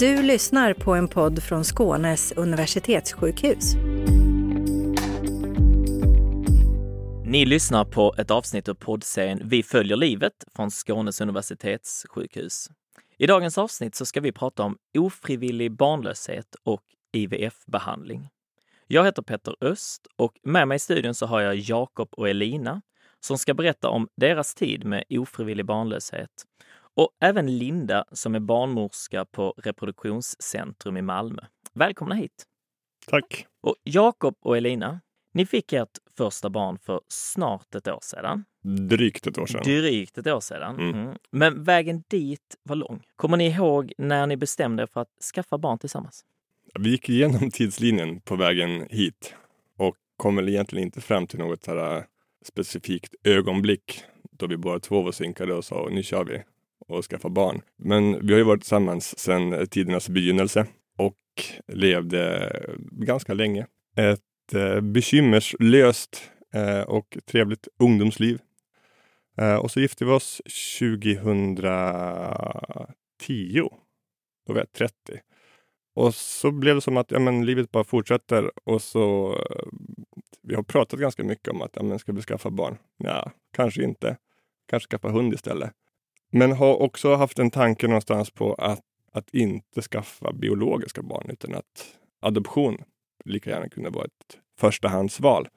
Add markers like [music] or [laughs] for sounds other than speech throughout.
Du lyssnar på en podd från Skånes universitetssjukhus. Ni lyssnar på ett avsnitt av poddserien Vi följer livet från Skånes universitetssjukhus. I dagens avsnitt så ska vi prata om ofrivillig barnlöshet och IVF-behandling. Jag heter Petter Öst och med mig i studion så har jag Jakob och Elina som ska berätta om deras tid med ofrivillig barnlöshet och även Linda som är barnmorska på Reproduktionscentrum i Malmö. Välkomna hit! Tack! Och Jakob och Elina, ni fick ert första barn för snart ett år sedan. Drygt ett år sedan. Drygt ett år sedan. Mm. Mm. Men vägen dit var lång. Kommer ni ihåg när ni bestämde er för att skaffa barn tillsammans? Vi gick igenom tidslinjen på vägen hit och kom väl egentligen inte fram till något här specifikt ögonblick då vi båda två var synkade och sa nu kör vi och skaffa barn. Men vi har ju varit tillsammans sedan tidernas begynnelse och levde ganska länge. Ett eh, bekymmerslöst eh, och trevligt ungdomsliv. Eh, och så gifte vi oss 2010. Då var jag 30. Och så blev det som att ja, men, livet bara fortsätter och så eh, vi har pratat ganska mycket om att ja, men, ska vi skaffa barn? Ja, kanske inte. Kanske skaffa hund istället. Men har också haft en tanke någonstans på att, att inte skaffa biologiska barn utan att adoption lika gärna kunde vara ett förstahandsval.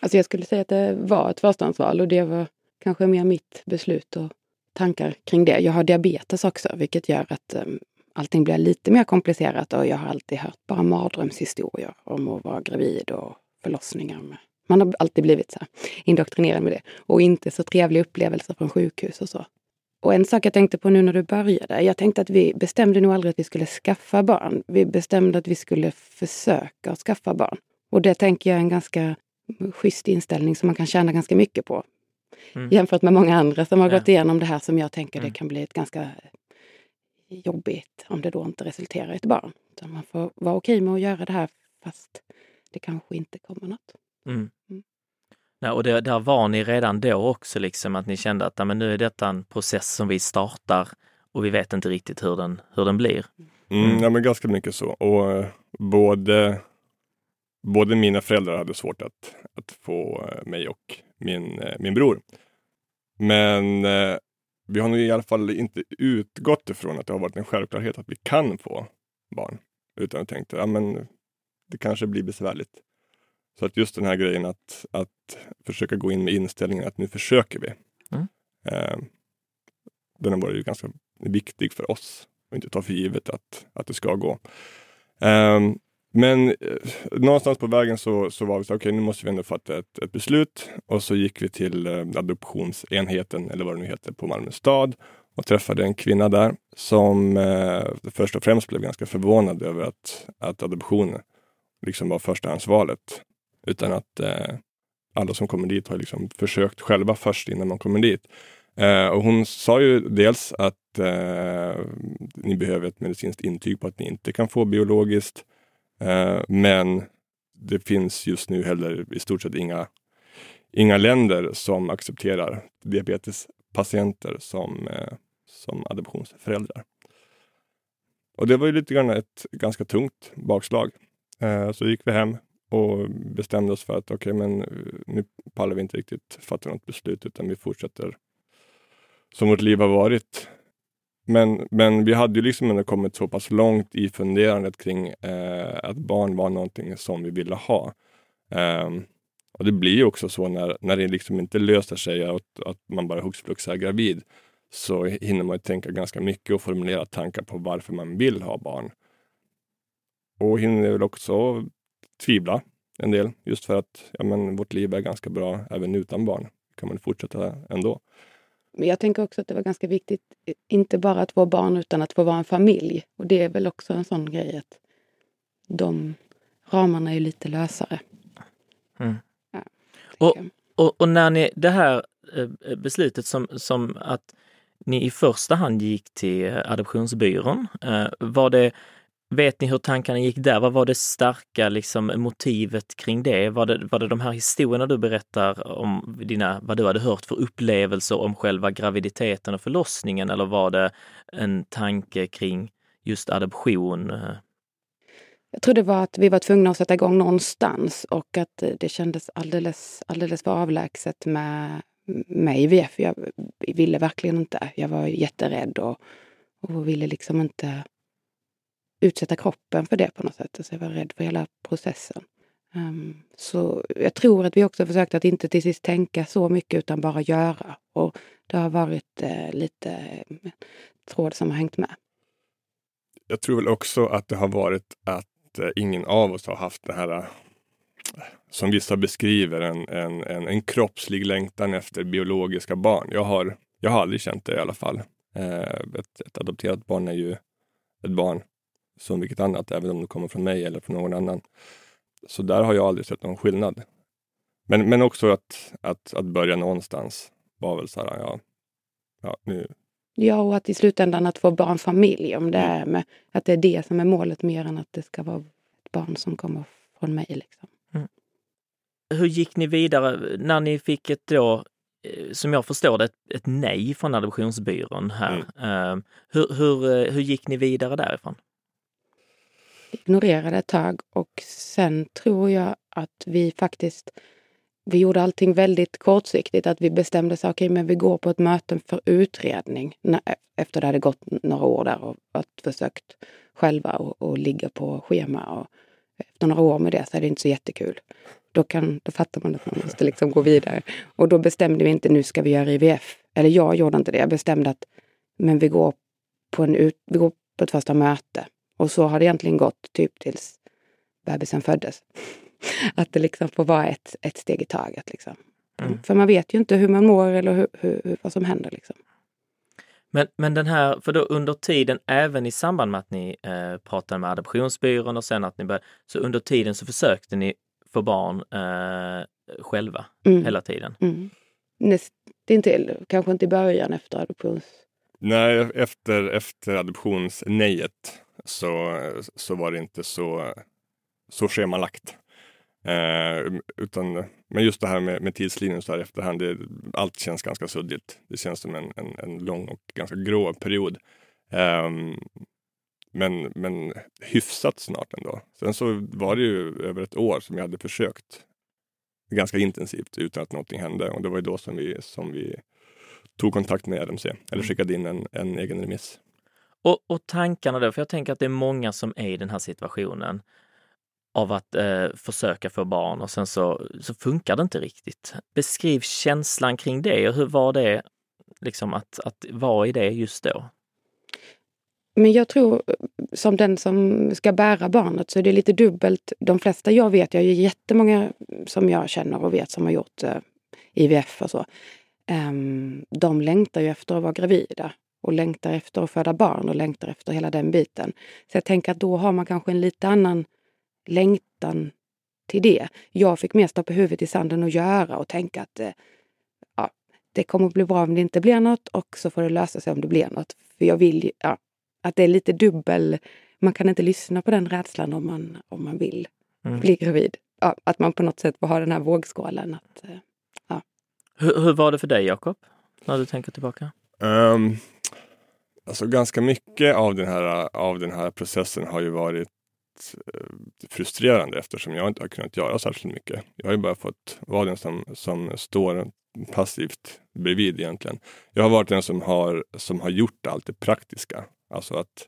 Alltså jag skulle säga att det var ett förstahandsval och det var kanske mer mitt beslut och tankar kring det. Jag har diabetes också, vilket gör att um, allting blir lite mer komplicerat och jag har alltid hört bara mardrömshistorier om att vara gravid och förlossningar. Med. Man har alltid blivit så här indoktrinerad med det och inte så trevliga upplevelser från sjukhus och så. Och en sak jag tänkte på nu när du började, jag tänkte att vi bestämde nog aldrig att vi skulle skaffa barn. Vi bestämde att vi skulle försöka att skaffa barn. Och det tänker jag är en ganska schysst inställning som man kan tjäna ganska mycket på. Mm. Jämfört med många andra som har ja. gått igenom det här som jag tänker mm. det kan bli ett ganska jobbigt om det då inte resulterar i ett barn. Så man får vara okej med att göra det här fast det kanske inte kommer något. Mm. Ja, och det, där var ni redan då också, liksom att ni kände att men nu är detta en process som vi startar och vi vet inte riktigt hur den, hur den blir. Mm. mm ja, men ganska mycket så. Och uh, både, både mina föräldrar hade svårt att, att få uh, mig och min, uh, min bror. Men vi har nog i alla fall inte utgått ifrån att det har varit en självklarhet att vi kan få barn. Utan tänkte, ja men det kanske blir besvärligt. Så att just den här grejen att, att försöka gå in med inställningen att nu försöker vi. Mm. Eh, den har varit ju ganska viktig för oss och inte ta för givet att, att det ska gå. Eh, men eh, någonstans på vägen så, så var vi så okej, okay, nu måste vi ändå fatta ett, ett beslut. Och så gick vi till eh, adoptionsenheten, eller vad det nu heter, på Malmö stad och träffade en kvinna där som eh, först och främst blev ganska förvånad över att, att adoption liksom var förstahandsvalet. Utan att eh, alla som kommer dit har liksom försökt själva först innan man kommer dit. Eh, och hon sa ju dels att eh, ni behöver ett medicinskt intyg på att ni inte kan få biologiskt. Eh, men det finns just nu heller i stort sett inga, inga länder som accepterar diabetespatienter som, eh, som adoptionsföräldrar. Och det var ju lite grann ett ganska tungt bakslag. Eh, så gick vi hem och bestämde oss för att okej, okay, men eh, nu pallar vi inte riktigt fatta något beslut utan vi fortsätter som vårt liv har varit. Men, men vi hade ju liksom ändå kommit så pass långt i funderandet kring eh, att barn var någonting som vi ville ha. Eh, och det blir ju också så när, när det liksom inte löser sig att, att man bara hux flux är gravid så hinner man tänka ganska mycket och formulera tankar på varför man vill ha barn. Och hinner väl också tvivla en del just för att ja, men, vårt liv är ganska bra även utan barn. kan man fortsätta ändå. Men jag tänker också att det var ganska viktigt, inte bara att vara barn utan att få vara en familj. Och det är väl också en sån grej att de ramarna är lite lösare. Mm. Ja, och, och, och, när ni, det här eh, beslutet som, som att ni i första hand gick till adoptionsbyrån, eh, var det Vet ni hur tankarna gick där? Vad var det starka liksom, motivet kring det? Var, det? var det de här historierna du berättar om dina, vad du hade hört för upplevelser om själva graviditeten och förlossningen eller var det en tanke kring just adoption? Jag tror det var att vi var tvungna att sätta igång någonstans och att det kändes alldeles, alldeles för avlägset med, med IVF. Jag ville verkligen inte. Jag var jätterädd och, och ville liksom inte utsätta kroppen för det på något sätt. Alltså jag var rädd för hela processen. Um, så jag tror att vi också försökte att inte till sist tänka så mycket utan bara göra. Och det har varit eh, lite eh, tråd som har hängt med. Jag tror väl också att det har varit att eh, ingen av oss har haft det här eh, som vissa beskriver, en, en, en, en kroppslig längtan efter biologiska barn. Jag har, jag har aldrig känt det i alla fall. Eh, ett, ett adopterat barn är ju ett barn som vilket annat, även om det kommer från mig eller från någon annan. Så där har jag aldrig sett någon skillnad. Men, men också att, att, att börja någonstans var väl så här, ja, ja nu. Ja, och att i slutändan att få barnfamilj, om det mm. är med, att det är det som är målet mer än att det ska vara ett barn som kommer från mig. Liksom. Mm. Hur gick ni vidare när ni fick ett då, eh, som jag förstår det, ett, ett nej från adoptionsbyrån här. Mm. Uh, hur, hur, eh, hur gick ni vidare därifrån? Ignorerade ett tag och sen tror jag att vi faktiskt vi gjorde allting väldigt kortsiktigt. Att vi bestämde sig, okej, okay, men vi går på ett möte för utredning när, efter det hade gått några år där och och försökt själva och, och ligga på schema. Och efter några år med det så är det inte så jättekul. Då, kan, då fattar man att man måste liksom gå vidare. Och då bestämde vi inte, nu ska vi göra IVF. Eller jag gjorde inte det. Jag bestämde att men vi går på, en ut, vi går på ett första möte och så har det egentligen gått typ tills bebisen föddes. [laughs] Att det liksom får vara ett, ett steg i taget. Liksom. Mm. För man vet ju inte hur man mår eller hur, hur, vad som händer. Liksom. Men, men den här, för då under tiden, även i samband med att ni eh, pratade med adoptionsbyrån och sen att ni började, så under tiden så försökte ni få barn eh, själva mm. hela tiden? Mm. Nästintill, kanske inte i början efter adoptions... Nej, efter, efter adoptionsnejet så, så var det inte så, så schemalagt. Eh, utan, men just det här med, med tidslinjen så här efterhand, det, allt känns ganska suddigt. Det känns som en, en, en lång och ganska grå period. Eh, men, men hyfsat snart ändå. Sen så var det ju över ett år som jag hade försökt ganska intensivt utan att någonting hände och det var ju då som vi, som vi tog kontakt med RMC eller mm. skickade in en, en egen remiss. Och, och tankarna då, för jag tänker att det är många som är i den här situationen av att eh, försöka få barn och sen så, så funkar det inte riktigt. Beskriv känslan kring det och hur var det liksom att, att vara i det just då? Men jag tror som den som ska bära barnet så är det lite dubbelt. De flesta jag vet, jag är jättemånga som jag känner och vet som har gjort eh, IVF och så. Um, de längtar ju efter att vara gravida och längtar efter att föda barn och längtar efter hela den biten. Så jag tänker att då har man kanske en lite annan längtan till det. Jag fick mer stoppa huvudet i sanden och göra och tänka att eh, ja, det kommer att bli bra om det inte blir något och så får det lösa sig om det blir något. För jag vill ja, att det är lite dubbel. Man kan inte lyssna på den rädslan om man, om man vill mm. bli gravid. Ja, att man på något sätt får ha den här vågskålen. Att, eh, ja. hur, hur var det för dig Jakob? När du tänker tillbaka? Um, Alltså ganska mycket av den här, av den här processen har ju varit eh, frustrerande eftersom jag inte har kunnat göra särskilt mycket. Jag har ju bara fått vara den som, som står passivt bredvid egentligen. Jag har varit den som har, som har gjort allt det praktiska. Alltså att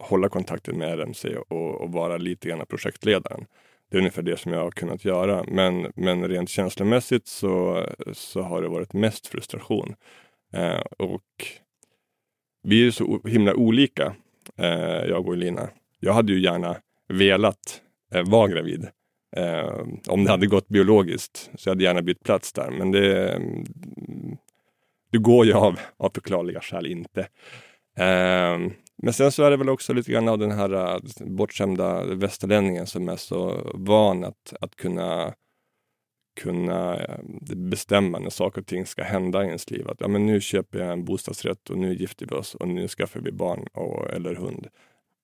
hålla kontakten med RMC och, och vara lite grann projektledaren. Det är ungefär det som jag har kunnat göra. Men, men rent känslomässigt så, så har det varit mest frustration. Eh, och vi är ju så himla olika, eh, jag och Elina. Jag hade ju gärna velat eh, vara gravid. Eh, om det hade gått biologiskt så jag hade gärna bytt plats där. Men det, mm, det går ju av, av förklarliga skäl inte. Eh, men sen så är det väl också lite grann av den här eh, bortskämda västerlänningen som är så van att, att kunna kunna eh, bestämma när saker och ting ska hända i ens liv. Att ja, men nu köper jag en bostadsrätt och nu gifter vi oss och nu skaffar vi barn och, eller hund.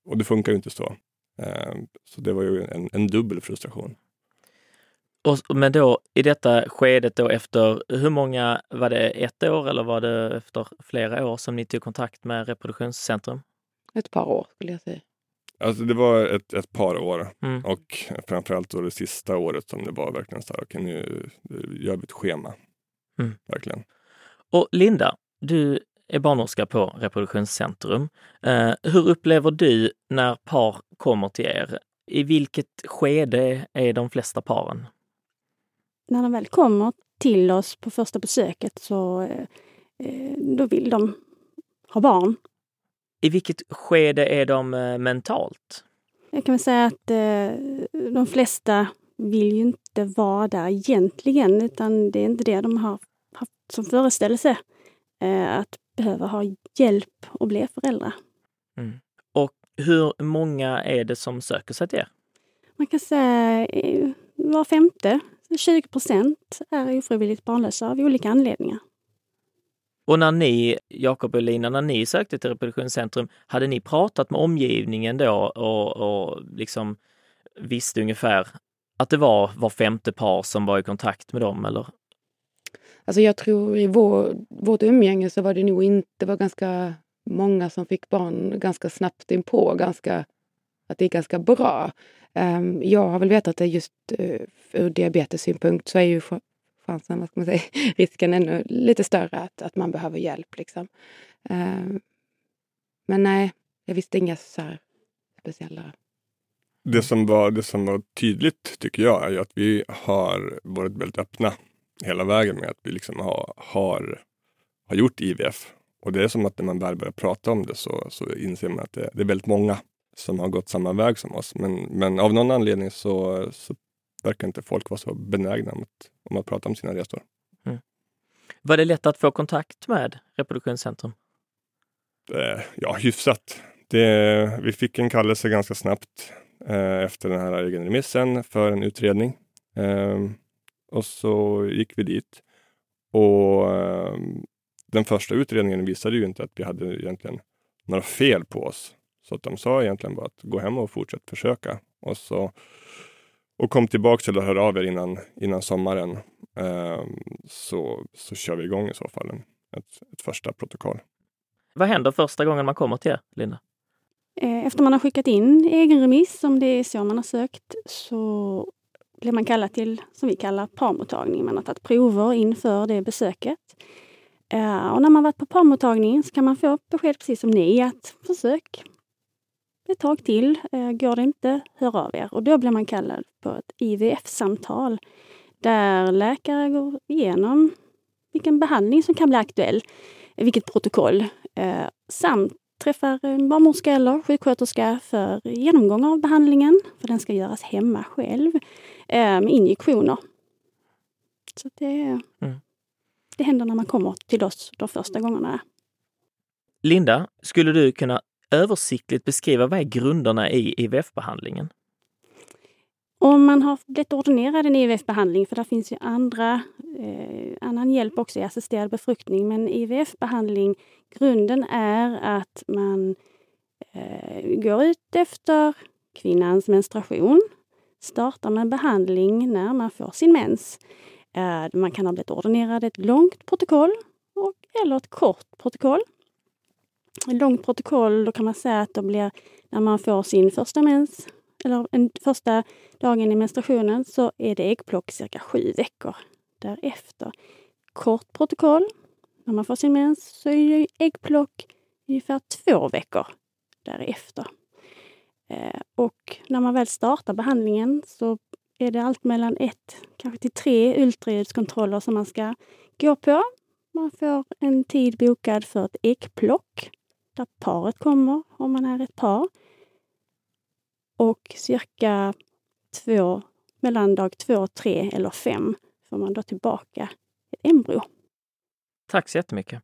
Och det funkar ju inte så. Eh, så det var ju en, en dubbel frustration. Och, men då i detta skedet då efter, hur många, var det ett år eller var det efter flera år som ni tog kontakt med reproduktionscentrum? ett par år skulle jag säga. Alltså det var ett, ett par år Mm. och framförallt då det sista året som det var verkligen så här, okej nu gör vi ett schema. Mm. Verkligen. Och Linda, du är barnmorska på Reproduktionscentrum. Eh, hur upplever du när par kommer till er? I vilket skede är de flesta paren? när de väl kommer till oss på första besöket så eh, eh, då vill de ha barn. I vilket skede är de eh, mentalt? Jag kan väl säga att eh, de flesta vill ju inte vara där egentligen, utan det är inte det de har haft som föreställelse. Eh, att behöva ha hjälp och bli föräldrar. Och hur många är det som söker sig till er? Man kan säga eh, var femte, 20 procent, är ofrivilligt barnlösa av olika anledningar. Och när ni, Jakob och Lina, när ni sökte till Reproduktionscentrum, hade ni pratat med omgivningen då och, och liksom visste ungefär att det var var femte par som var i kontakt med dem, eller? Alltså jag tror i vår, vårt umgänge så var det nog inte, det var ganska många som fick barn ganska snabbt inpå, ganska, att det är ganska bra. Ehm, jag har väl vetat att just uh, ur diabetessynpunkt så är ju chansen, vad ska man säga, [laughs] risken ännu lite större att, att man behöver hjälp. Liksom. Ehm, men nej, jag visste inga så här speciella Det som, var, det som var tydligt tycker jag är ju att vi har varit väldigt öppna hela vägen med att vi liksom har, har, har gjort IVF. Och det är som att när man väl börjar prata om det så, så inser man att det, det är väldigt många som har gått samma väg som oss. Men, men av någon anledning så, så verkar inte folk vara så benägna om att, om att prata om sina resor. Var det lätt att få kontakt med Reproduktionscentrum? Eh, ja, hyfsat. Det, vi fick en kallelse ganska snabbt eh, efter den här egen remissen för en utredning. Eh, och så gick vi dit. Och eh, den första utredningen visade ju inte att vi hade egentligen några fel på oss. Så att de sa egentligen bara att gå hem och fortsätt försöka. Och, så, och kom tillbaka eller hör av er innan, innan sommaren. Eh, så, så kör vi igång i så fall en, ett, ett första protokoll. Vad händer första gången man kommer till er, Linda? Eh, Efter man har skickat in egen remiss, om det är så man har sökt, så blir man kallad till, som vi kallar, parmottagning. Man har tagit prover inför det besöket. Eh, Och när man varit på parmottagningen så kan man få besked precis som ni, att försök ett tag till. Eh, Går det inte, hör av er. Och då blir man kallad på ett IVF-samtal där läkare går igenom vilken behandling som kan bli aktuell, vilket protokoll, eh, samt träffar en barnmorska eller sjuksköterska för genomgång av behandlingen, för den ska göras hemma själv, eh, med injektioner. Så det, Mm. det händer när man kommer till oss de första gångerna. Linda, skulle du kunna översiktligt beskriva vad är grunderna i IVF-behandlingen? Om man har blivit ordinerad en IVF-behandling, för det finns ju andra, eh, annan hjälp också i assisterad befruktning, men IVF-behandling, grunden är att man eh, går ut efter kvinnans menstruation, startar med behandling när man får sin mens. Eh, man kan ha blivit ordinerad ett långt protokoll och, eller ett kort protokoll. Långt protokoll, då kan man säga att det blir när man får sin första mens, eller en första dagen i menstruationen så är det äggplock cirka sju veckor därefter. Kort protokoll. När man får sin mens så är det äggplock ungefär två veckor därefter. Eh, och när man väl startar behandlingen så är det allt mellan ett, kanske till tre ultraljudskontroller som man ska gå på. Man får en tid bokad för ett äggplock där paret kommer om man är ett par och cirka två, mellan dag två, tre eller fem får man då tillbaka ett embryo. Tack så jättemycket.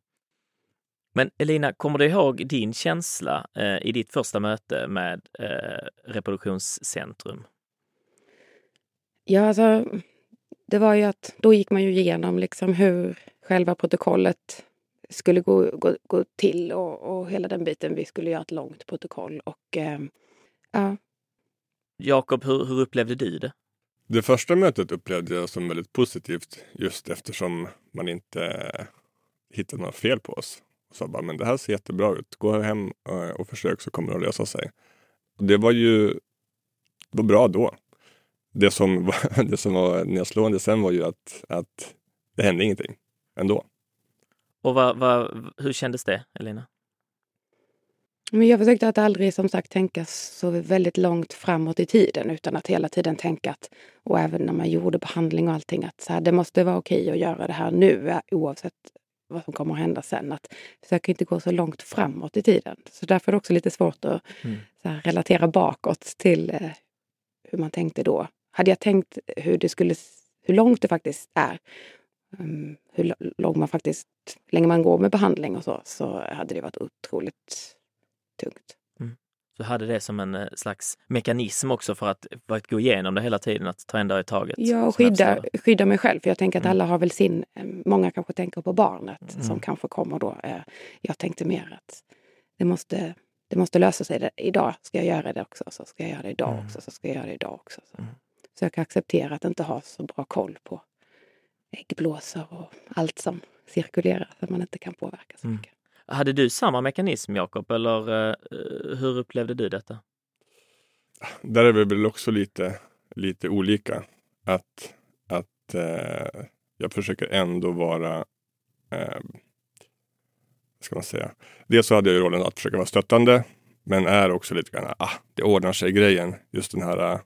Men Elina, kommer du ihåg din känsla eh, i ditt första möte med eh, Reproduktionscentrum? Ja, alltså, det var ju att då gick man ju igenom liksom hur själva protokollet skulle gå, gå, gå till och, och hela den biten. Vi skulle göra ett långt protokoll och eh, ja, Jakob, hur, hur upplevde du det? Det första mötet upplevde jag som väldigt positivt just eftersom man inte hittade några fel på oss. och sa bara, men det här ser jättebra ut. Gå hem eh, och försök så kommer det att lösa sig. Och det var ju det var bra då. Det som, var, [laughs] det som var nedslående sen var ju att, att det hände ingenting ändå. Och vad, vad, hur kändes det, Elina? Men jag försökte att aldrig som sagt tänka så väldigt långt framåt i tiden utan att hela tiden tänka att, och även när man gjorde behandling och allting, att så här, det måste vara okej att göra det här nu oavsett vad som kommer att hända sen. Att försöka inte gå så långt framåt i tiden. Så därför är det också lite svårt att mm. här, relatera bakåt till eh, hur man tänkte då. Hade jag tänkt hur, det skulle, hur långt det faktiskt är, um, hur långt man faktiskt, länge man går med behandling och så, så hade det varit otroligt tungt. Mm. Så hade det som en eh, slags mekanism också för att, för att gå igenom det hela tiden, att ta en dag i taget? Ja, och skydda, skydda mig själv. För jag tänker att mm. alla har väl sin, eh, många kanske tänker på barnet mm. som kanske kommer då. Eh, jag tänkte mer att det måste, det måste lösa sig. Idag ska jag göra det också, så ska jag göra det idag mm. också, så ska jag göra det idag också. Så. Mm. så jag kan acceptera att inte ha så bra koll på äggblåsor och allt som cirkulerar, så man inte kan påverka så mm. mycket. Hade du samma mekanism, Jakob, eller uh, hur upplevde du detta? Där är vi väl också lite, lite olika. Att, att uh, jag försöker ändå vara uh, ska man säga? Dels så hade jag rollen att försöka vara stöttande, men är också lite grann, ah, det ordnar sig grejen. Just den här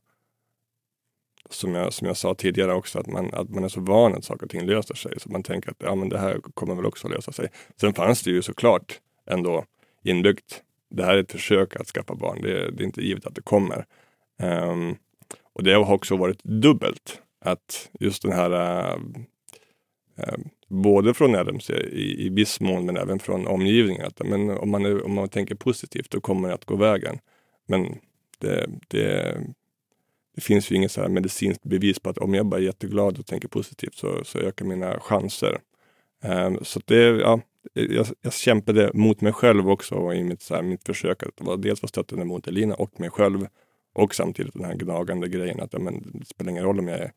som jag, som jag sa tidigare också, att man, att man är så van att saker och ting löser sig. Så man tänker att ja, men det här kommer väl också lösa sig. Sen fanns det ju såklart ändå inbyggt. Det här är ett försök att skaffa barn. Det, det är inte givet att det kommer. Um, och det har också varit dubbelt. Att just den här uh, uh, både från RMC i, i viss mån men även från omgivningen. Att, men om, man är, om man tänker positivt då kommer det att gå vägen. Men det, det, det finns ju inget så här medicinskt bevis på att om jag bara är jätteglad och tänker positivt så, så ökar mina chanser. Um, så det, ja, jag, jag kämpade mot mig själv också i mitt, så här, mitt försök att vara, dels vara stöttande mot Elina och mig själv och samtidigt den här gnagande grejen att ja, men, det spelar ingen roll om jag är,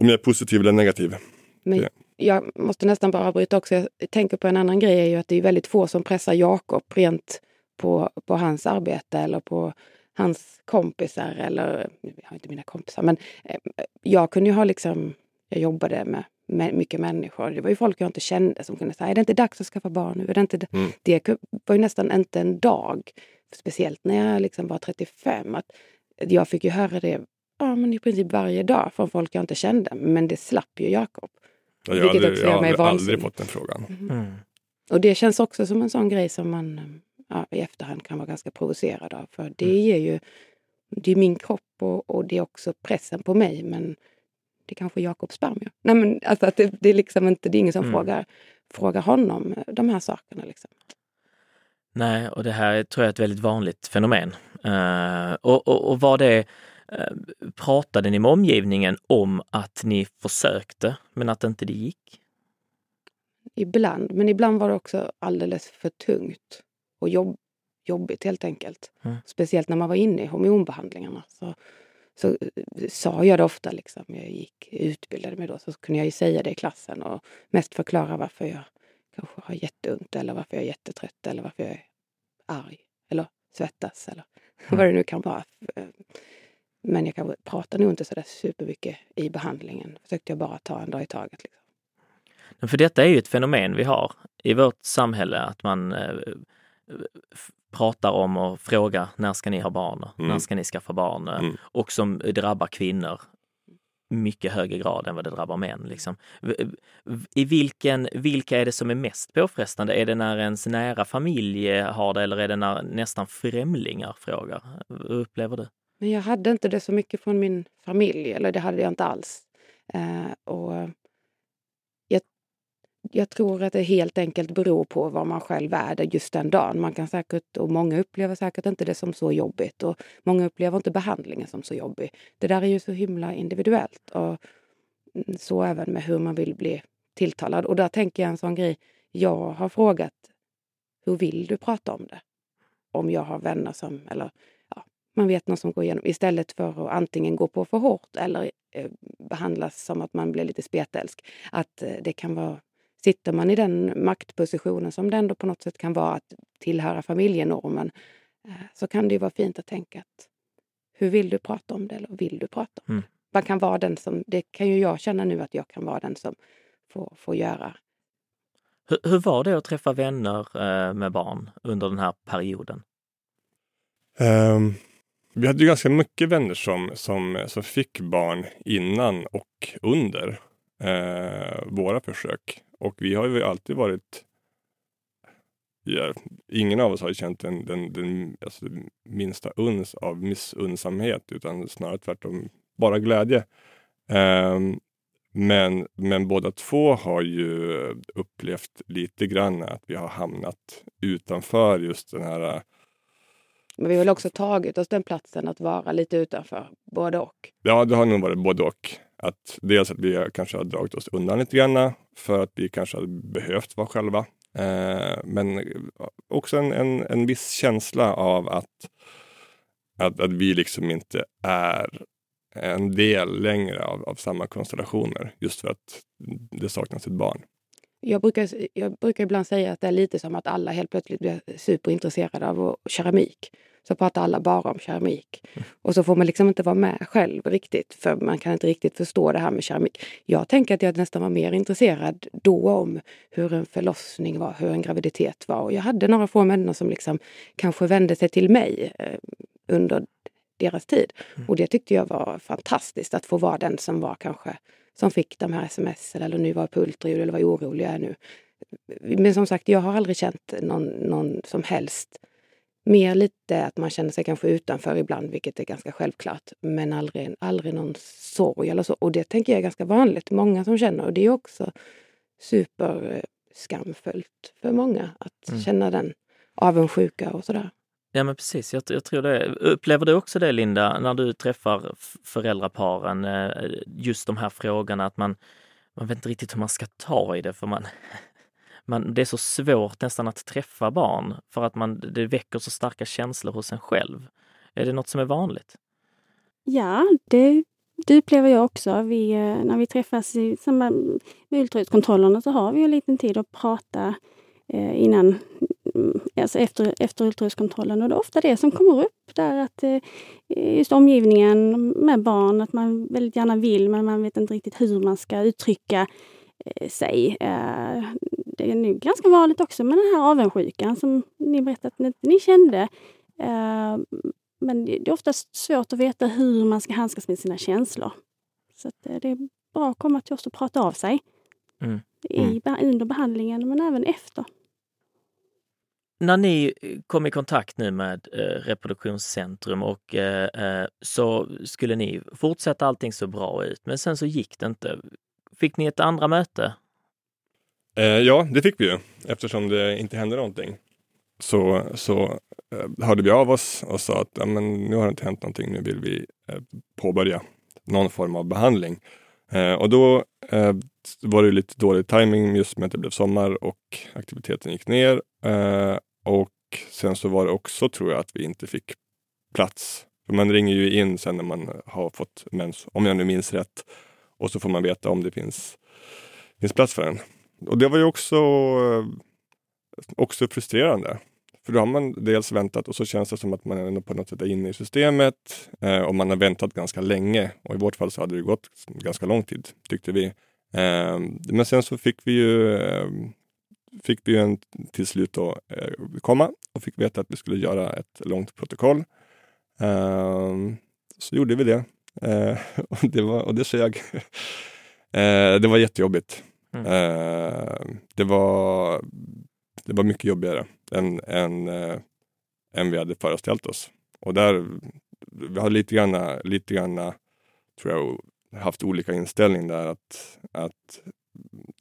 om jag är positiv eller negativ. Men jag måste nästan bara avbryta också. Jag tänker på en annan grej är ju att det är väldigt få som pressar Jakob rent på, på hans arbete eller på hans kompisar eller, jag har inte mina kompisar, men eh, jag kunde ju ha liksom, jag jobbade med, med mycket människor. Det var ju folk jag inte kände som kunde säga, är det inte dags att skaffa barn nu? Är det, inte mm. det var ju nästan inte en dag, speciellt när jag liksom var 35, att jag fick ju höra det ja, men i princip varje dag från folk jag inte kände. Men det slapp ju Jakob. Ja, jag har aldrig, jag har aldrig fått den frågan. Mm. Mm. Och det känns också som en sån grej som man ja, i efterhand kan vara ganska provocerad av. För det mm. ger ju, det är min kropp och, och, det är också pressen på mig. Men det är kanske Jakobs spermier. Nej men alltså att det, det, är liksom inte, det är ingen som mm. frågar, frågar honom eh, de här sakerna. Liksom. Nej, och det här tror jag är ett väldigt vanligt fenomen. Uh, och, och, och var det uh, Pratade ni med omgivningen om att ni försökte men att inte det gick? Ibland, men ibland var det också alldeles för tungt och jobb, jobbigt helt enkelt. Mm. Speciellt när man var inne i hormonbehandlingarna. Så, så eh, sa jag det ofta, liksom. jag gick, utbildade mig då, så kunde jag ju säga det i klassen och mest förklara varför jag kanske har jätteont eller varför jag är jättetrött eller varför jag är arg eller svettas eller [laughs] mm. vad det nu kan vara. Men jag kanske pratar nog inte så där supermycket i behandlingen. Försökte jag bara ta en dag i taget. Liksom. För detta är ju ett fenomen vi har i vårt samhälle, att man eh, pratar om och frågar när ska ni ha barn? Mm. När ska ni skaffa barn? Mm. Och som drabbar kvinnor mycket högre grad än vad det drabbar män. Liksom. I vilken, vilka är det som är mest påfrestande? Är det när ens nära familj har det eller är det när nästan främlingar frågar? Hur upplever du? Men jag hade inte det så mycket från min familj, eller det hade jag inte alls. Eh, och jag tror att det helt enkelt beror på vad man själv är där just den dagen. Man kan säkert, och många upplever säkert inte det som så jobbigt och många upplever inte behandlingen som så jobbig. Det där är ju så himla individuellt och mm, så även med hur man vill bli tilltalad. Och där tänker jag en sån grej. Jag har frågat hur vill du prata om det? Om jag har vänner som, eller ja, man vet någon som går igenom, istället för att antingen gå på för hårt eller eh, behandlas som att man blir lite spetälsk. Att eh, det kan vara sitter man i den maktpositionen som det ändå på något sätt kan vara att tillhöra familjenormen eh, så kan det ju vara fint att tänka att hur vill du prata om det eller vill du prata om Mm. det? Man kan vara den som, det kan ju jag känna nu att jag kan vara den som får, får göra. Hur, hur var det att träffa vänner eh, med barn under den här perioden? Ehm, vi hade ju ganska mycket vänner som, som, som fick barn innan och under eh, våra försök. Och vi har ju alltid varit ja, Ingen av oss har känt den, den, den alltså, minsta uns av missunnsamhet utan snarare tvärtom bara glädje. Ehm, men, men båda två har ju upplevt lite grann att vi har hamnat utanför just den här Men vi har väl också tagit oss den platsen att vara lite utanför, både och. Ja, det har nog varit både och. Att dels att vi kanske har dragit oss undan lite grann för att vi kanske hade behövt vara själva. Eh, men också en, en, en viss känsla av att, att, att vi liksom inte är en del längre av, av samma konstellationer just för att det saknas ett barn. Jag brukar, jag brukar ibland säga att det är lite som att alla helt plötsligt blir superintresserade av keramik. Så pratar alla bara om keramik. Och så får man liksom inte vara med själv riktigt för man kan inte riktigt förstå det här med keramik. Jag tänker att jag nästan var mer intresserad då om hur en förlossning var, hur en graviditet var. Och jag hade några få människor som liksom kanske vände sig till mig eh, under deras tid. Och det tyckte jag var fantastiskt att få vara den som var kanske som fick de här sms eller nu var jag på ultraljud eller var orolig jag är nu. Men som sagt, jag har aldrig känt någon, någon som helst Mer lite att man känner sig kanske utanför ibland, vilket är ganska självklart. Men aldrig, aldrig någon sorg eller så. Och det tänker jag är ganska vanligt. Många som känner. Och det är också superskamfullt för många att Mm. känna den avundsjuka och sådär. Ja men precis, jag, jag tror det. Upplever du också det Linda, när du träffar föräldraparen, eh, just de här frågorna att man, man vet inte riktigt hur man ska ta i det för man, man, det är så svårt nästan att träffa barn för att man, det väcker så starka känslor hos en själv. Är det något som är vanligt? Ja, det, det upplever jag också. Vi, eh, när vi träffas i samband med ultraljudskontrollerna så har vi en liten tid att prata eh, innan, mm, alltså efter, efter ultraljudskontrollen. Och det är ofta det som kommer upp där att eh, just omgivningen med barn, att man väldigt gärna vill men man vet inte riktigt hur man ska uttrycka sig. Eh, det är nu ganska vanligt också med den här avundsjukan som ni berättade att ni, ni kände. Eh, men det är oftast svårt att veta hur man ska handskas med sina känslor. Så eh, det är bra att komma till oss och prata av sig. Mm. Mm. under behandlingen men även efter. När ni kom i kontakt nu med eh, Reproduktionscentrum och eh, eh, så skulle ni fortsätta allting så bra ut, men sen så gick det inte. Fick ni ett andra möte? Eh, ja, det fick vi ju eftersom det inte hände någonting. Så, så eh, hörde vi av oss och sa att ja, men nu har det inte hänt någonting, nu vill vi eh, påbörja någon form av behandling. Eh, och då eh, var det lite dålig timing just med att det blev sommar och aktiviteten gick ner. Eh, och sen så var det också, tror jag, att vi inte fick plats. För man ringer ju in sen när man har fått mens, om jag nu minns rätt. Och så får man veta om det finns, finns plats för en. Och det var ju också, eh, också frustrerande. För då har man dels väntat och så känns det som att man ändå på något sätt är inne i systemet eh, och man har väntat ganska länge. Och i vårt fall så hade det gått ganska lång tid, tyckte vi. Eh, men sen så fick vi ju, eh, fick vi ju en, till slut då, eh, komma och fick veta att vi skulle göra ett långt protokoll. Eh, så gjorde vi det. Eh, [laughs] och det, var, och det sög. eh, det var jättejobbigt. Mm. Eh, det, var, det var mycket jobbigare än, än, eh, än vi hade föreställt oss. Och där, vi har lite grann, lite grann tror jag, haft olika inställning där. Att, att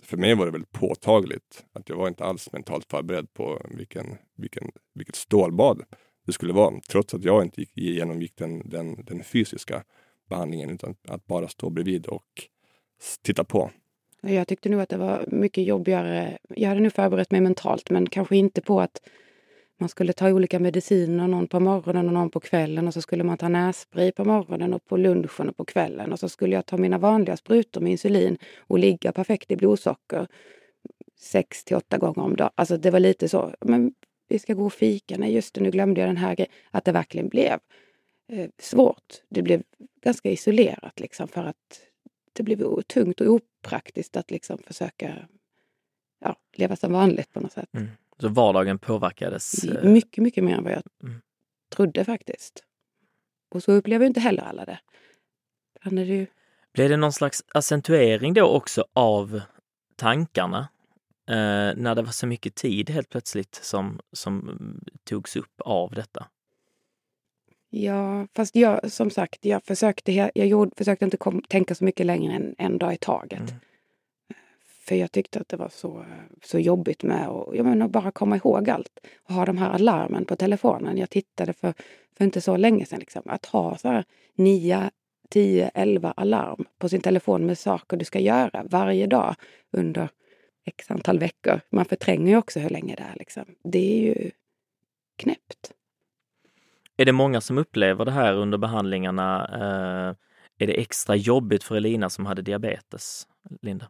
för mig var det väldigt påtagligt att jag var inte alls mentalt förberedd på vilken, vilken, vilket stålbad det skulle vara. Trots att jag inte gick, genomgick den, den, den fysiska behandlingen utan att bara stå bredvid och titta på. Jag tyckte nog att det var mycket jobbigare. Jag hade nog förberett mig mentalt men kanske inte på att man skulle ta olika mediciner, någon på morgonen och någon på kvällen och så skulle man ta nässpray på morgonen och på lunchen och på kvällen och så skulle jag ta mina vanliga sprutor med insulin och ligga perfekt i blodsocker. sex till åtta gånger om dagen. Alltså det var lite så, men vi ska gå och fika, nej just det, nu glömde jag den här grejen. Att det verkligen blev eh, svårt. Det blev ganska isolerat liksom för att det blev tungt och opraktiskt att liksom försöka ja, leva som vanligt på något sätt. Mm. Så vardagen påverkades? Eh... Mycket, mycket mer än vad jag mm. trodde faktiskt. Och så upplever inte heller alla det. är det ju... Blev det någon slags accentuering då också av tankarna? Eh, när det var så mycket tid helt plötsligt som, som togs upp av detta? Ja, fast jag som sagt, jag försökte, jag gjorde, försökte inte kom, tänka så mycket längre än en dag i taget. Mm. För jag tyckte att det var så, så jobbigt med att jag menar, bara komma ihåg allt. Och ha de här alarmen på telefonen. Jag tittade för, för inte så länge sedan. Liksom, att ha så här 9, 10, 11 alarm på sin telefon med saker du ska göra varje dag under x antal veckor. Man förtränger ju också hur länge det är. Liksom. Det är ju knäppt. Är det många som upplever det här under behandlingarna? Eh, är det extra jobbigt för Elina som hade diabetes, Linda?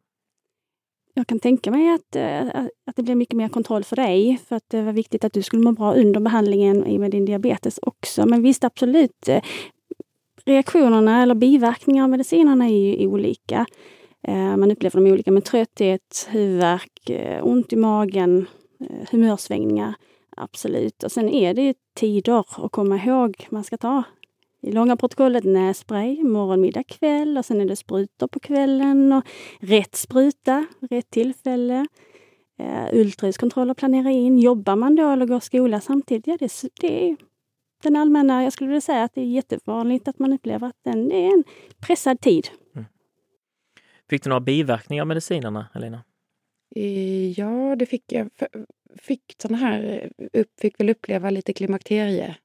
Jag kan tänka mig att, eh, att det blir mycket mer kontroll för dig, för att det var viktigt att du skulle må bra under behandlingen med din diabetes också. Men visst, absolut. Eh, reaktionerna eller biverkningar av medicinerna är ju olika. Eh, man upplever dem olika med trötthet, huvudvärk, ont i magen, humörsvängningar. Absolut. Och sen är det tider att komma ihåg. Man ska ta i långa protokollet nässpray morgon, middag, kväll och sen är det sprutor på kvällen och rätt spruta, rätt tillfälle. Uh, ultraljudskontroller planera in. Jobbar man då eller går skola samtidigt? Ja, det, det är den allmänna, jag skulle vilja säga att det är jättevanligt att man upplever att den är en pressad tid. Mm. Fick du några biverkningar av medicinerna, Elina? Eh, ja, det fick jag. Fick såna här, upp, fick väl uppleva lite klimakterie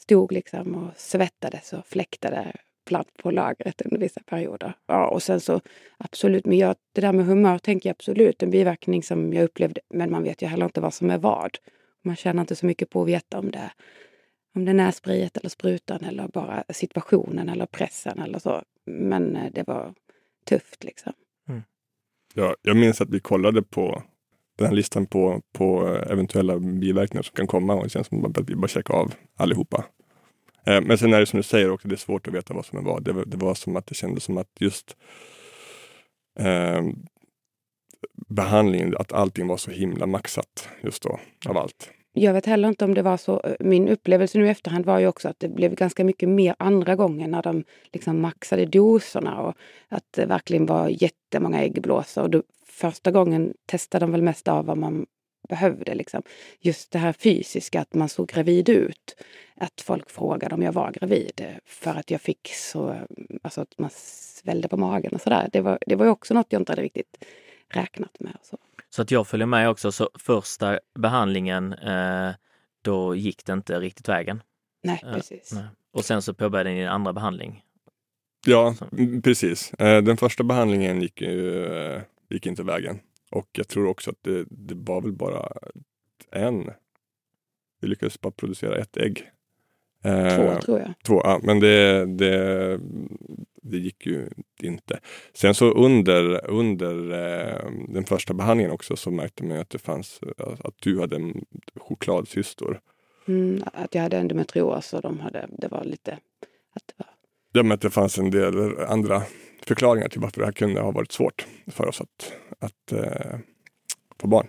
stod liksom och svettades och fläktade platt på lagret under vissa perioder. Ja, och sen så absolut, men jag, det där med humör tänker jag absolut en biverkning som jag upplevde, men man vet ju heller inte vad som är vad. Man känner inte så mycket på att veta om det, om det är nässpriet eller sprutan eller bara situationen eller pressen eller så. Men eh, det var tufft liksom. Mm. Ja, jag minns att vi kollade på den här listan på, på eventuella biverkningar som kan komma och det känns som att vi bara checkar av allihopa. Eh, men sen är det som du säger också, det är svårt att veta vad som är vad. Det, det var som att det kändes som att just eh, behandlingen, att allting var så himla maxat just då, av allt. Jag vet heller inte om det var så. Eh, min upplevelse nu i efterhand var ju också att det blev ganska mycket mer andra gången när de liksom maxade doserna och att det verkligen var jättemånga äggblåsor. Och då, första gången testade de väl mest av vad man behövde. Liksom. Just det här fysiska, att man såg gravid ut. Att folk frågade om jag var gravid för att jag fick så, alltså att man svällde på magen och sådär. Det var, det var också något jag inte hade riktigt räknat med. så. så att jag följer med också, så första behandlingen, eh, då gick det inte riktigt vägen? Nej, eh, precis. nej. Och sen så påbörjade ni en andra behandling? Ja, så. precis. Eh, den första behandlingen gick, eh, gick inte vägen. Och jag tror också att det, det var väl bara en. Vi lyckades bara producera ett ägg. Eh, två tror jag. Två, ja, men det, det, det gick ju inte. Sen så under, under eh, den första behandlingen också så märkte man att det fanns, att du hade en chokladcystor. Mm, att jag hade endometrios och de hade, det var lite, att det var Ja, men att det fanns en del andra förklaringar till varför det här kunde ha varit svårt för oss att, att eh, få barn.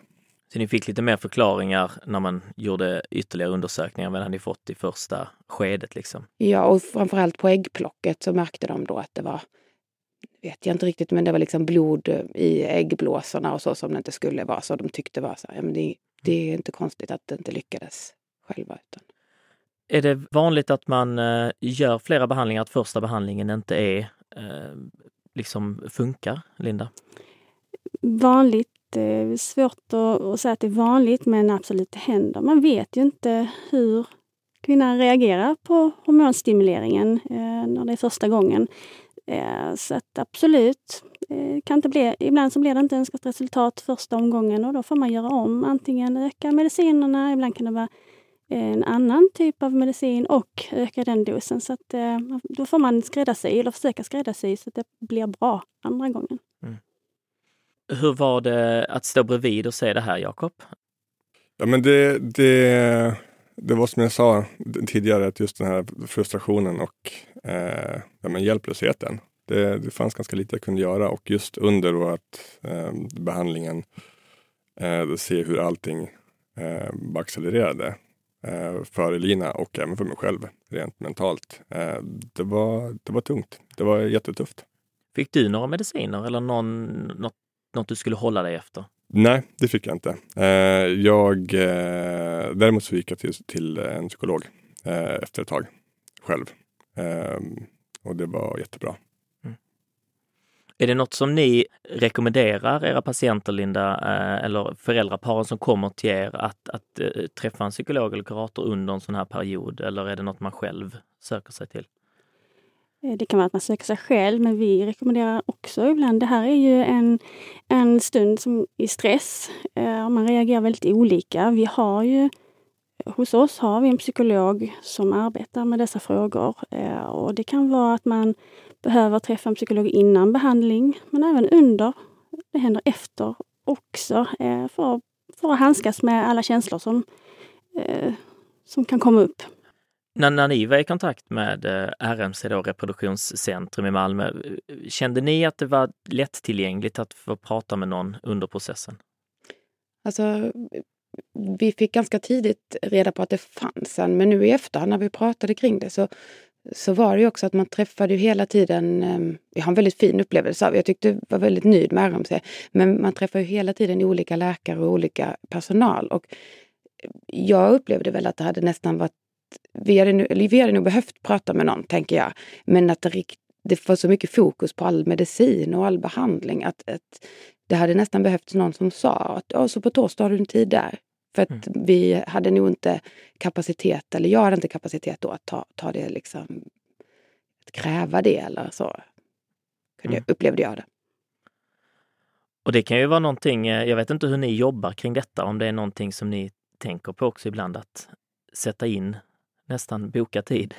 Så ni fick lite mer förklaringar när man gjorde ytterligare undersökningar än vad hade ni fått i första skedet? Liksom. Ja, och framförallt på äggplocket så märkte de då att det var, vet jag inte riktigt, men det var liksom blod i äggblåsorna och så som det inte skulle vara. Så de tyckte var så här, ja, men det, det är inte konstigt att det inte lyckades själva. Utan... Är det vanligt att man eh, gör flera behandlingar, att första behandlingen inte är eh, liksom funkar, Linda? Vanligt, eh, svårt att, att säga att det är vanligt, men absolut det händer. Man vet ju inte hur kvinnan reagerar på hormonstimuleringen eh, när det är första gången. Eh, så att absolut, eh, kan inte bli, ibland så blir det inte önskat resultat första omgången och då får man göra om. Antingen öka medicinerna, ibland kan det vara en annan typ av medicin och öka den dosen. Så att, eh, då får man skräddarsy, eller försöka skräddarsy så att det blir bra andra gången. Mm. Hur var det att stå bredvid och se det här, Jakob? Ja, men det, det, det var som jag sa tidigare, att just den här frustrationen och eh, ja, men hjälplösheten. Det, det fanns ganska lite jag kunde göra och just under då att, eh, behandlingen eh, se hur allting eh, accelererade eh, för Elina och även för mig själv rent mentalt. Eh, det, var, det var tungt. Det var jättetufft. Fick du några mediciner eller någon, något, något du skulle hålla dig efter? Nej, det fick jag inte. Eh, jag, eh, däremot så gick jag till, till en psykolog eh, efter ett tag själv. Och det var jättebra. Är det något som ni rekommenderar era patienter, Linda, eh, eller föräldraparen som kommer till er att, att eh, träffa en psykolog eller kurator under en sån här period? Eller är det något man själv söker sig till? Eh, det kan vara att man söker sig själv, men vi rekommenderar också ibland. Det här är ju en, en stund som i stress. Man reagerar väldigt olika. Vi har ju Hos oss har vi en psykolog som arbetar med dessa frågor och det kan vara att man behöver träffa en psykolog innan behandling, men även under. Det händer efter också, eh, för, för att handskas med alla känslor som, eh, som kan komma upp. När, när ni var i kontakt med eh, RMC, då, reproduktionscentrum i Malmö, kände ni att det var lättillgängligt att få prata med någon under processen? Alltså, vi fick ganska tidigt reda på att det fanns en, men nu i efterhand när vi pratade kring det så, så var det ju också att man träffade ju hela tiden, ehm, jag har en väldigt fin upplevelse av, jag tyckte var väldigt nöjd med RMC, men man träffar ju hela tiden olika läkare och olika personal. Och jag upplevde väl att det hade nästan varit, vi hade, nu, vi hade nog behövt prata med någon, tänker jag, men att det, det var så mycket fokus på all medicin och all behandling att, att det hade nästan behövts någon som sa att så på torsdag har du en tid där. För att mm. vi hade nog inte kapacitet, eller jag hade inte kapacitet då att ta, ta det liksom, att kräva det eller så. Kunde mm. jag, upplevde jag det. Och det kan ju vara någonting, eh, jag vet inte hur ni jobbar kring detta, om det är någonting som ni tänker på också ibland att sätta in, nästan boka tid.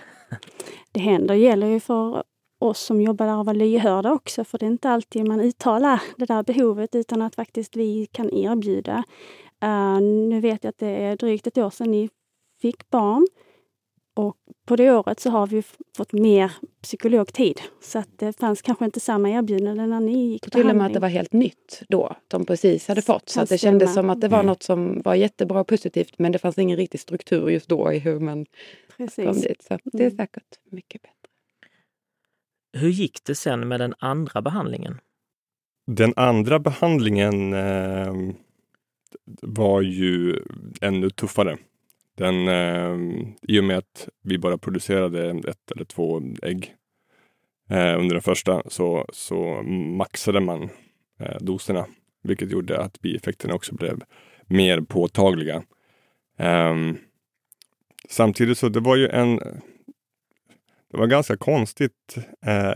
Det händer, gäller ju för oss som jobbar där att vara lyhörda också, för det är inte alltid man uttalar det där behovet utan att faktiskt vi kan erbjuda Uh, nu vet jag att det är drygt ett år sedan ni fick barn. Och på det året så har vi fått mer psykologtid. Så att det fanns kanske inte samma erbjudande när ni gick på Till och med att det var helt nytt då, de precis hade fått. Så att det kändes som att det var något som var jättebra och positivt men det fanns ingen riktig struktur just då i hur man precis. kom dit. Så det är mm. säkert mycket bättre. Hur gick det sen med den andra behandlingen? Den andra behandlingen eh var ju ännu tuffare. Den, eh, I och med att vi bara producerade ett eller två ägg eh, under den första så, så maxade man eh, doserna, vilket gjorde att bieffekterna också blev mer påtagliga. Ehm, samtidigt så det var ju en det var ganska konstigt eh,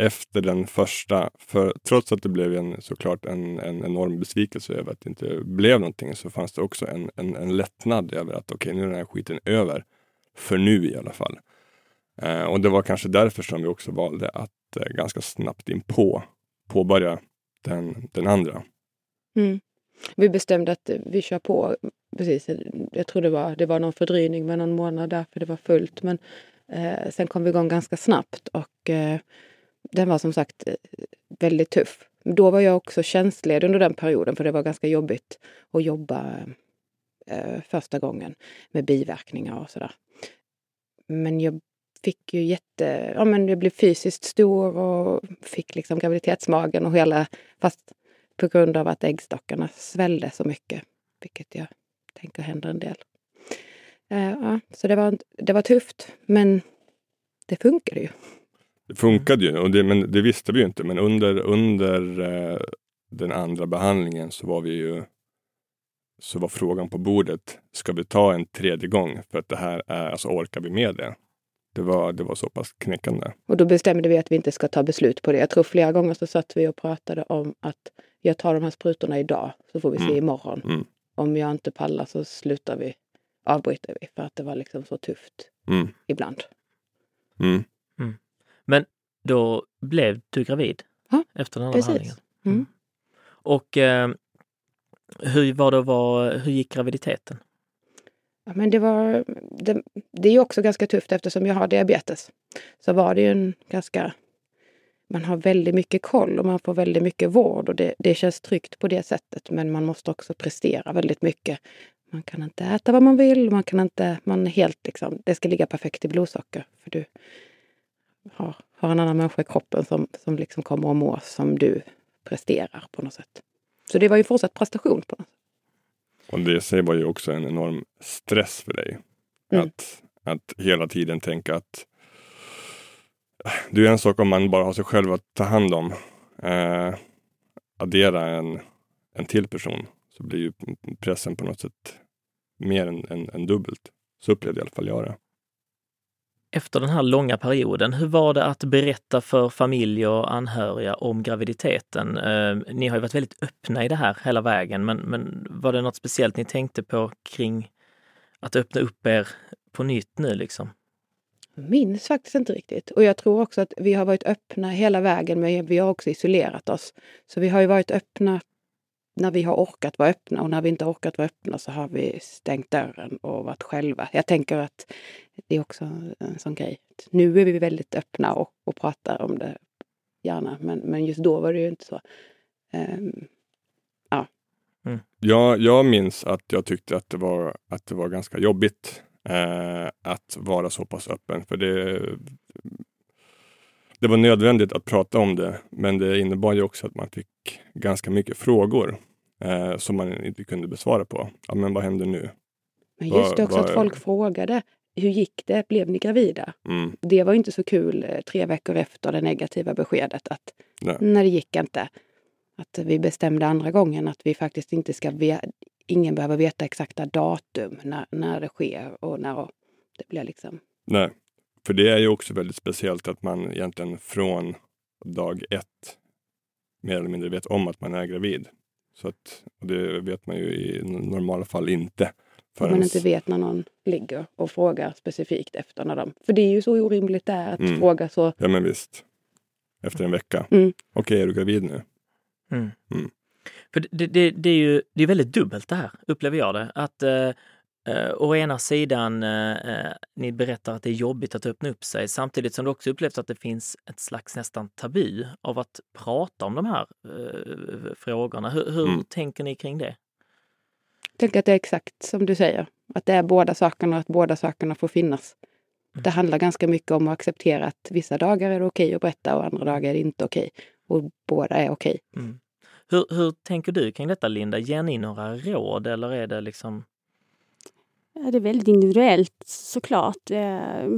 efter den första. För trots att det blev en, såklart en, en enorm besvikelse över att det inte blev någonting så fanns det också en, en, en lättnad över att okej, okay, nu är den här skiten över. För nu i alla fall. Eh, och det var kanske därför som vi också valde att eh, ganska snabbt in på påbörja den, den andra. Mm. Vi bestämde att vi kör på precis. Jag tror det var, det var någon fördröjning med någon månad där, för det var fullt. Men eh, sen kom vi igång ganska snabbt och eh, den var som sagt eh, väldigt tuff. Då var jag också tjänstledig under den perioden för det var ganska jobbigt att jobba eh, första gången med biverkningar och sådär. Men jag fick ju jätte, ja men jag blev fysiskt stor och fick liksom graviditetsmagen och hela, fast på grund av att äggstockarna svällde så mycket, vilket jag tänker händer en del. Eh, ja, så det var, det var tufft, men det funkade ju. Det funkade ju, och det, men det visste vi ju inte. Men under, under eh, den andra behandlingen så var vi ju så var frågan på bordet, ska vi ta en tredje gång för att det här är, alltså orkar vi med det? Det var, det var så pass knäckande. Och då bestämde vi att vi inte ska ta beslut på det. Jag tror flera gånger så satt vi och pratade om att jag tar de här sprutorna idag så får vi se mm. imorgon. Mm. Om jag inte pallar så slutar vi, avbryter vi för att det var liksom så tufft mm. ibland. Mm. Men då blev du gravid ja, efter den andra behandlingen? Mm. Och eh, hur var det vara, hur gick graviditeten? Ja, men det, var, det, det är också ganska tufft eftersom jag har diabetes. Så var det ju en ganska... Man har väldigt mycket koll och man får väldigt mycket vård och det, det känns tryggt på det sättet. Men man måste också prestera väldigt mycket. Man kan inte äta vad man vill, man kan inte... Man helt liksom... Det ska ligga perfekt i blodsocker. För du har, har en annan människa i kroppen som, som liksom kommer att må som du presterar på något sätt. Så det var ju fortsatt prestation på något sätt. Och det i sig var ju också en enorm stress för dig. Mm. Att, att hela tiden tänka att det är en sak om man bara har sig själv att ta hand om. Eh, addera en, en till person så blir ju pressen på något sätt mer än, än, än dubbelt. Så upplevde i alla fall jag det. Efter den här långa perioden, hur var det att berätta för familj och anhöriga om graviditeten? Eh, ni har ju varit väldigt öppna i det här hela vägen, men, men var det något speciellt ni tänkte på kring att öppna upp er på nytt nu liksom? Jag minns faktiskt inte riktigt. Och jag tror också att vi har varit öppna hela vägen, men vi har också isolerat oss. Så vi har ju varit öppna när vi har orkat vara öppna och när vi inte orkat vara öppna så har vi stängt dörren och varit själva. Jag tänker att det är också en sån grej. Nu är vi väldigt öppna och, och pratar om det gärna, men, men just då var det ju inte så. Um, ja. Mm. Jag, jag minns att jag tyckte att det var, att det var ganska jobbigt eh, att vara så pass öppen. För det, det var nödvändigt att prata om det, men det innebar ju också att man fick ganska mycket frågor eh, som man inte kunde besvara på. Ja, men vad händer nu? Men just det också Va- att folk frågade. Hur gick det? Blev ni gravida? Mm, Det var inte så kul eh, tre veckor efter det negativa beskedet att nej. när det gick inte. Att vi bestämde andra gången att vi faktiskt inte ska ingen behöver veta exakta datum när, när det sker och när det blir liksom. nej. För det är ju också väldigt speciellt att man egentligen från dag ett mer eller mindre vet om att man är gravid. Så att, och det vet man ju i normala fall inte. Om förrän- man inte vet när någon ligger och frågar specifikt efter när de... För det är ju så orimligt det är att Mm. fråga så. Ja men visst. Efter en vecka. Mm. Okej, är du gravid nu? Mm. Mm. För det, det, det är ju det är väldigt dubbelt det här, upplever jag det. Att eh, eh, å ena sidan, eh, eh, ni berättar att det är jobbigt att öppna upp sig, samtidigt som det också upplevs att det finns ett slags nästan tabu av att prata om de här eh, frågorna. Hur, hur Mm. tänker ni kring det? Tänk att det är exakt som du säger. Att det är båda sakerna och att båda sakerna får finnas. Mm. Det handlar ganska mycket om att acceptera att vissa dagar är det okej att berätta och andra dagar är det inte okej. Och båda är okej. Mm. Hur, hur tänker du kring detta Linda? Ger ni några råd eller är det liksom Ja, det är väldigt individuellt såklart. Eh,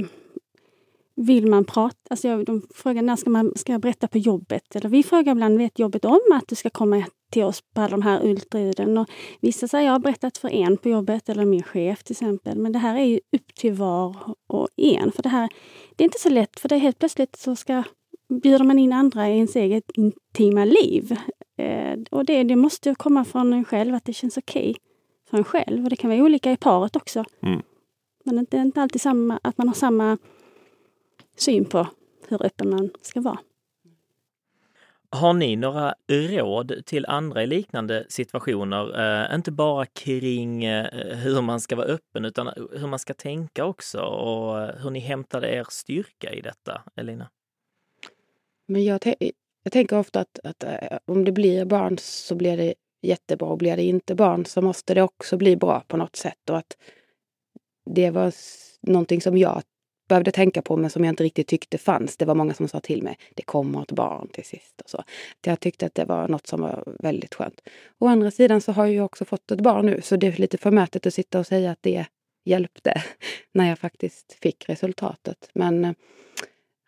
vill man prata, alltså jag, de frågar när ska man ska jag berätta på jobbet? Eller vi frågar ibland, vet jobbet om att du ska komma till oss på alla de här ultraljuden? Och vissa säger, jag har berättat för en på jobbet eller min chef till exempel. Men det här är ju upp till var och en. För det här, det är inte så lätt, för det är helt plötsligt så ska bjuder man in andra i ens eget intima liv. Eh, och det, det måste komma från en själv, att det känns okej för en själv. Och det kan vara olika i paret också. Mm. Men det är inte alltid samma, att man har samma syn på hur öppen man ska vara. Har ni några råd till andra i liknande situationer? Eh, inte bara kring eh, hur man ska vara öppen utan hur man ska tänka också och hur ni hämtade er styrka i detta, Elina? Men jag, jag tänker ofta att, att eh, om det blir barn så blir det jättebra. Och blir det inte barn så måste det också bli bra på något sätt. Och att det var någonting som jag behövde tänka på men som jag inte riktigt tyckte fanns. Det var många som sa till mig, det kommer ett barn till sist. Och så. Jag tyckte att det var något som var väldigt skönt. Å andra sidan så har jag också fått ett barn nu så det är lite förmätet att sitta och säga att det hjälpte [laughs] när jag faktiskt fick resultatet. Men, eh,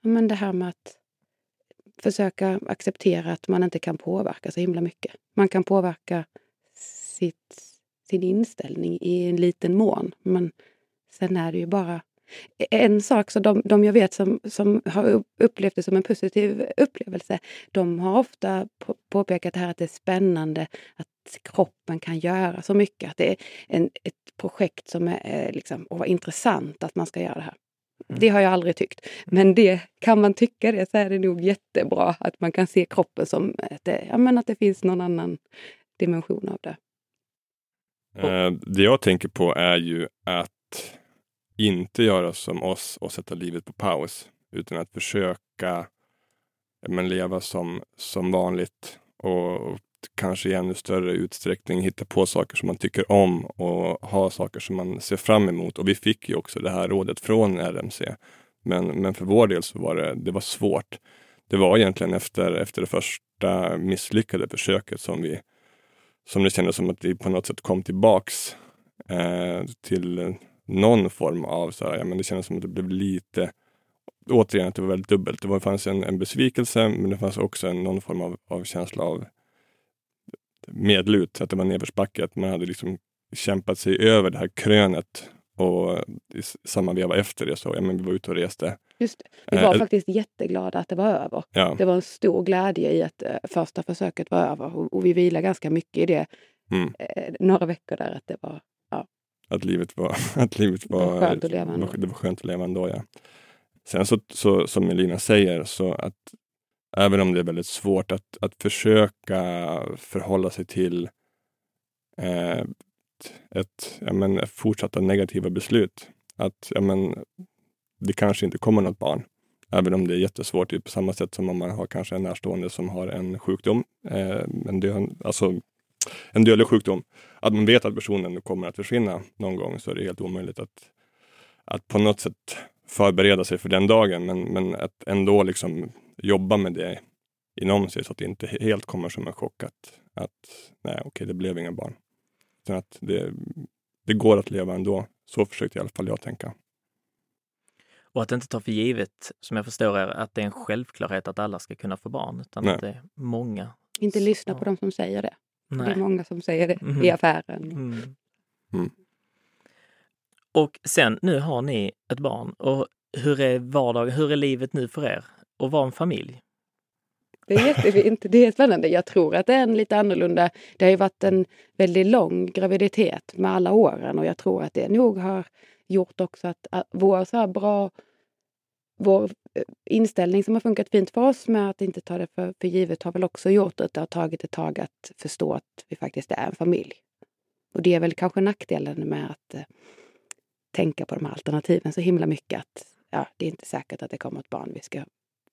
men det här med att försöka acceptera att man inte kan påverka så himla mycket. Man kan påverka sitt, sin inställning i en liten mån. Men sen är det ju bara en sak, så de, de jag vet som, som har upplevt det som en positiv upplevelse, de har ofta på, påpekat det här att det är spännande att kroppen kan göra så mycket. Att det är en, ett projekt som är liksom, och intressant att man ska göra det här. Det har jag aldrig tyckt. Men det, kan man tycka det så är det nog jättebra att man kan se kroppen som att det, ja, men att det finns någon annan dimension av det. Eh, det jag tänker på är ju att inte göra som oss och sätta livet på paus, utan att försöka men, leva som, som vanligt och, och kanske i ännu större utsträckning hitta på saker som man tycker om och ha saker som man ser fram emot. Och vi fick ju också det här rådet från RMC. Men, men för vår del så var det, det var svårt. Det var egentligen efter, efter det första misslyckade försöket som vi som det kändes som att vi på något sätt kom tillbaks eh, till någon form av, så här, ja, men det kändes som att det blev lite, återigen att det var väldigt dubbelt. Det var, fanns en, en besvikelse men det fanns också en, någon form av, av känsla av medlut, att det var nedförsbacke, att man hade liksom kämpat sig över det här krönet och i samma veva efter det så, ja men vi var ute och reste. Just det. Vi var eh, faktiskt jätteglada att det var över. Ja. Det var en stor glädje i att eh, första försöket var över och, och vi vilade ganska mycket i det mm. eh, några veckor där. Att det var, ja. Att livet var, [laughs] att livet var, var skönt att leva ändå. Det var skönt att leva ändå, ja. Sen så, så som Elina säger, så att även om det är väldigt svårt att, att försöka förhålla sig till eh, ett, ja, men, fortsatta negativa beslut. Att ja, men, det kanske inte kommer något barn. Även om det är jättesvårt, på samma sätt som om man har kanske en närstående som har en sjukdom, eh, en, dö, alltså, en dödlig sjukdom. Att man vet att personen kommer att försvinna någon gång så är det helt omöjligt att, att på något sätt förbereda sig för den dagen. Men, men att ändå liksom jobba med det inom sig så att det inte helt kommer som en chock att, att nej, okej, det blev inga barn. Utan att det, det går att leva ändå. Så försökte i alla fall jag tänka. Och att inte ta för givet, som jag förstår är, att det är en självklarhet att alla ska kunna få barn, utan Nej. att det är många. Inte lyssna på dem som säger det. Nej. Det är många som säger det mm. i affären. Mm. Mm. Och sen, nu har ni ett barn. Och hur är vardagen, hur är livet nu för er? Att vara en familj? Det är jättefint. Det är spännande. Jag tror att det är en lite annorlunda. Det har ju varit en väldigt lång graviditet med alla åren och jag tror att det nog har gjort också att, att vår så här bra vår eh, inställning som har funkat fint för oss med att inte ta det för, för givet har väl också gjort att det har tagit ett tag att förstå att vi faktiskt är en familj. Och det är väl kanske nackdelen med att eh, tänka på de här alternativen så himla mycket att ja, det är inte säkert att det kommer ett barn. Vi ska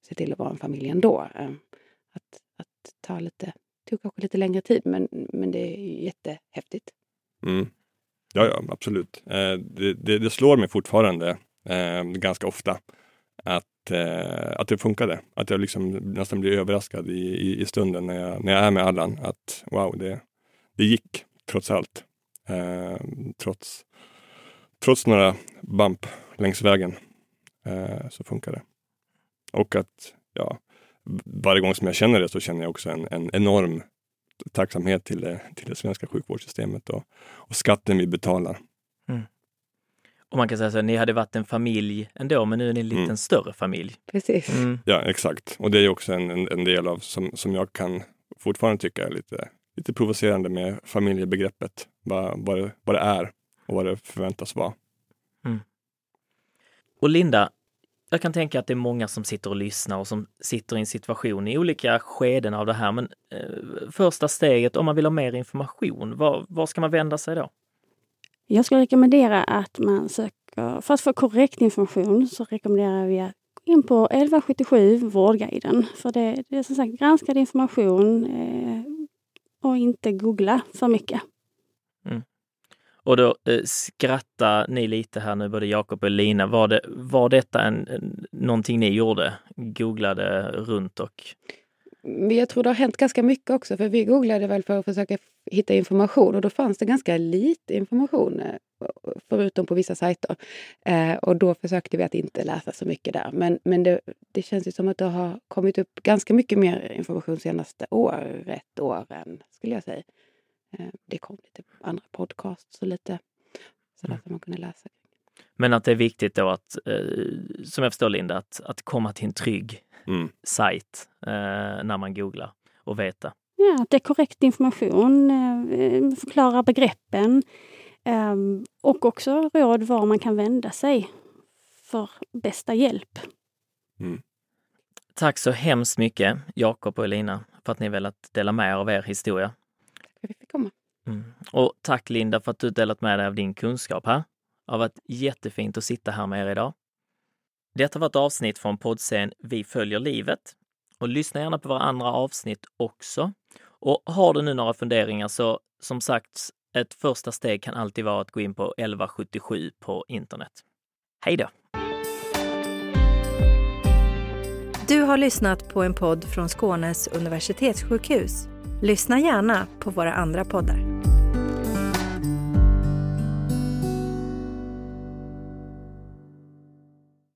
se till att vara en familj ändå. Ehm, att, att ta lite, det tog kanske lite längre tid men, men det är jättehäftigt. Mm. Ja, ja, absolut. Eh, det, det, det, slår mig fortfarande ehm, ganska ofta att, eh, att det funkade. Att jag liksom nästan blir överraskad i, i, i, stunden när jag, när jag är med Allan. Att wow, det, det gick trots allt. Ehm, trots, trots några bump längs vägen eh, så funkar det. Och att ja, varje gång som jag känner det så känner jag också en, en enorm tacksamhet till det, till det svenska sjukvårdssystemet och, och skatten vi betalar. Mm. Och man kan säga så att ni hade varit en familj ändå, men nu är ni en liten mm. större familj. Precis. Mm. Ja, exakt. Och det är också en, en, en, del av som, som jag kan fortfarande tycka är lite, lite provocerande med familjebegreppet. Vad, vad, det, vad det är och vad det förväntas vara. Mm. Och Linda, jag kan tänka att det är många som sitter och lyssnar och som sitter i en situation i olika skeden av det här. Men eh, första steget, om man vill ha mer information, var, var ska man vända sig då? Jag skulle rekommendera att man söker, för att få korrekt information så rekommenderar vi att gå in på 1177 Vårdguiden. För det, det är som sagt granskad information eh, och inte googla för mycket. Och då eh, skrattar ni lite här nu, både Jakob och Lina. Var, det, var detta en, en, någonting ni gjorde? Googlade runt och... Jag tror det har hänt ganska mycket också, för vi googlade väl för att försöka hitta information och då fanns det ganska lite information, eh, förutom på vissa sajter. Eh, och då försökte vi att inte läsa så mycket där. Men, men det, det känns ju som att det har kommit upp ganska mycket mer information senaste året, åren, skulle jag säga. Eh, det kom lite andra podcasts och lite sådär mm. som man kunde läsa. Men att det är viktigt då att, eh, som jag förstår Linda, att, att komma till en trygg mm. sajt eh, när man googlar och veta. Ja, att det är korrekt information, förklara begreppen och också råd var man kan vända sig för bästa hjälp. Mm. Tack så hemskt mycket, Jakob och Elina, för att ni velat dela med er av er historia. Ska vi få komma? Mm. Och tack Linda för att du delat med dig av din kunskap här. Det har varit jättefint att sitta här med er idag. Detta var ett avsnitt från poddserien Vi följer livet. Och lyssna gärna på våra andra avsnitt också. Och har du nu några funderingar så som sagt, ett första steg kan alltid vara att gå in på 1177 på internet. Hej då! Du har lyssnat på en podd från Skånes universitetssjukhus. Lyssna gärna på våra andra poddar.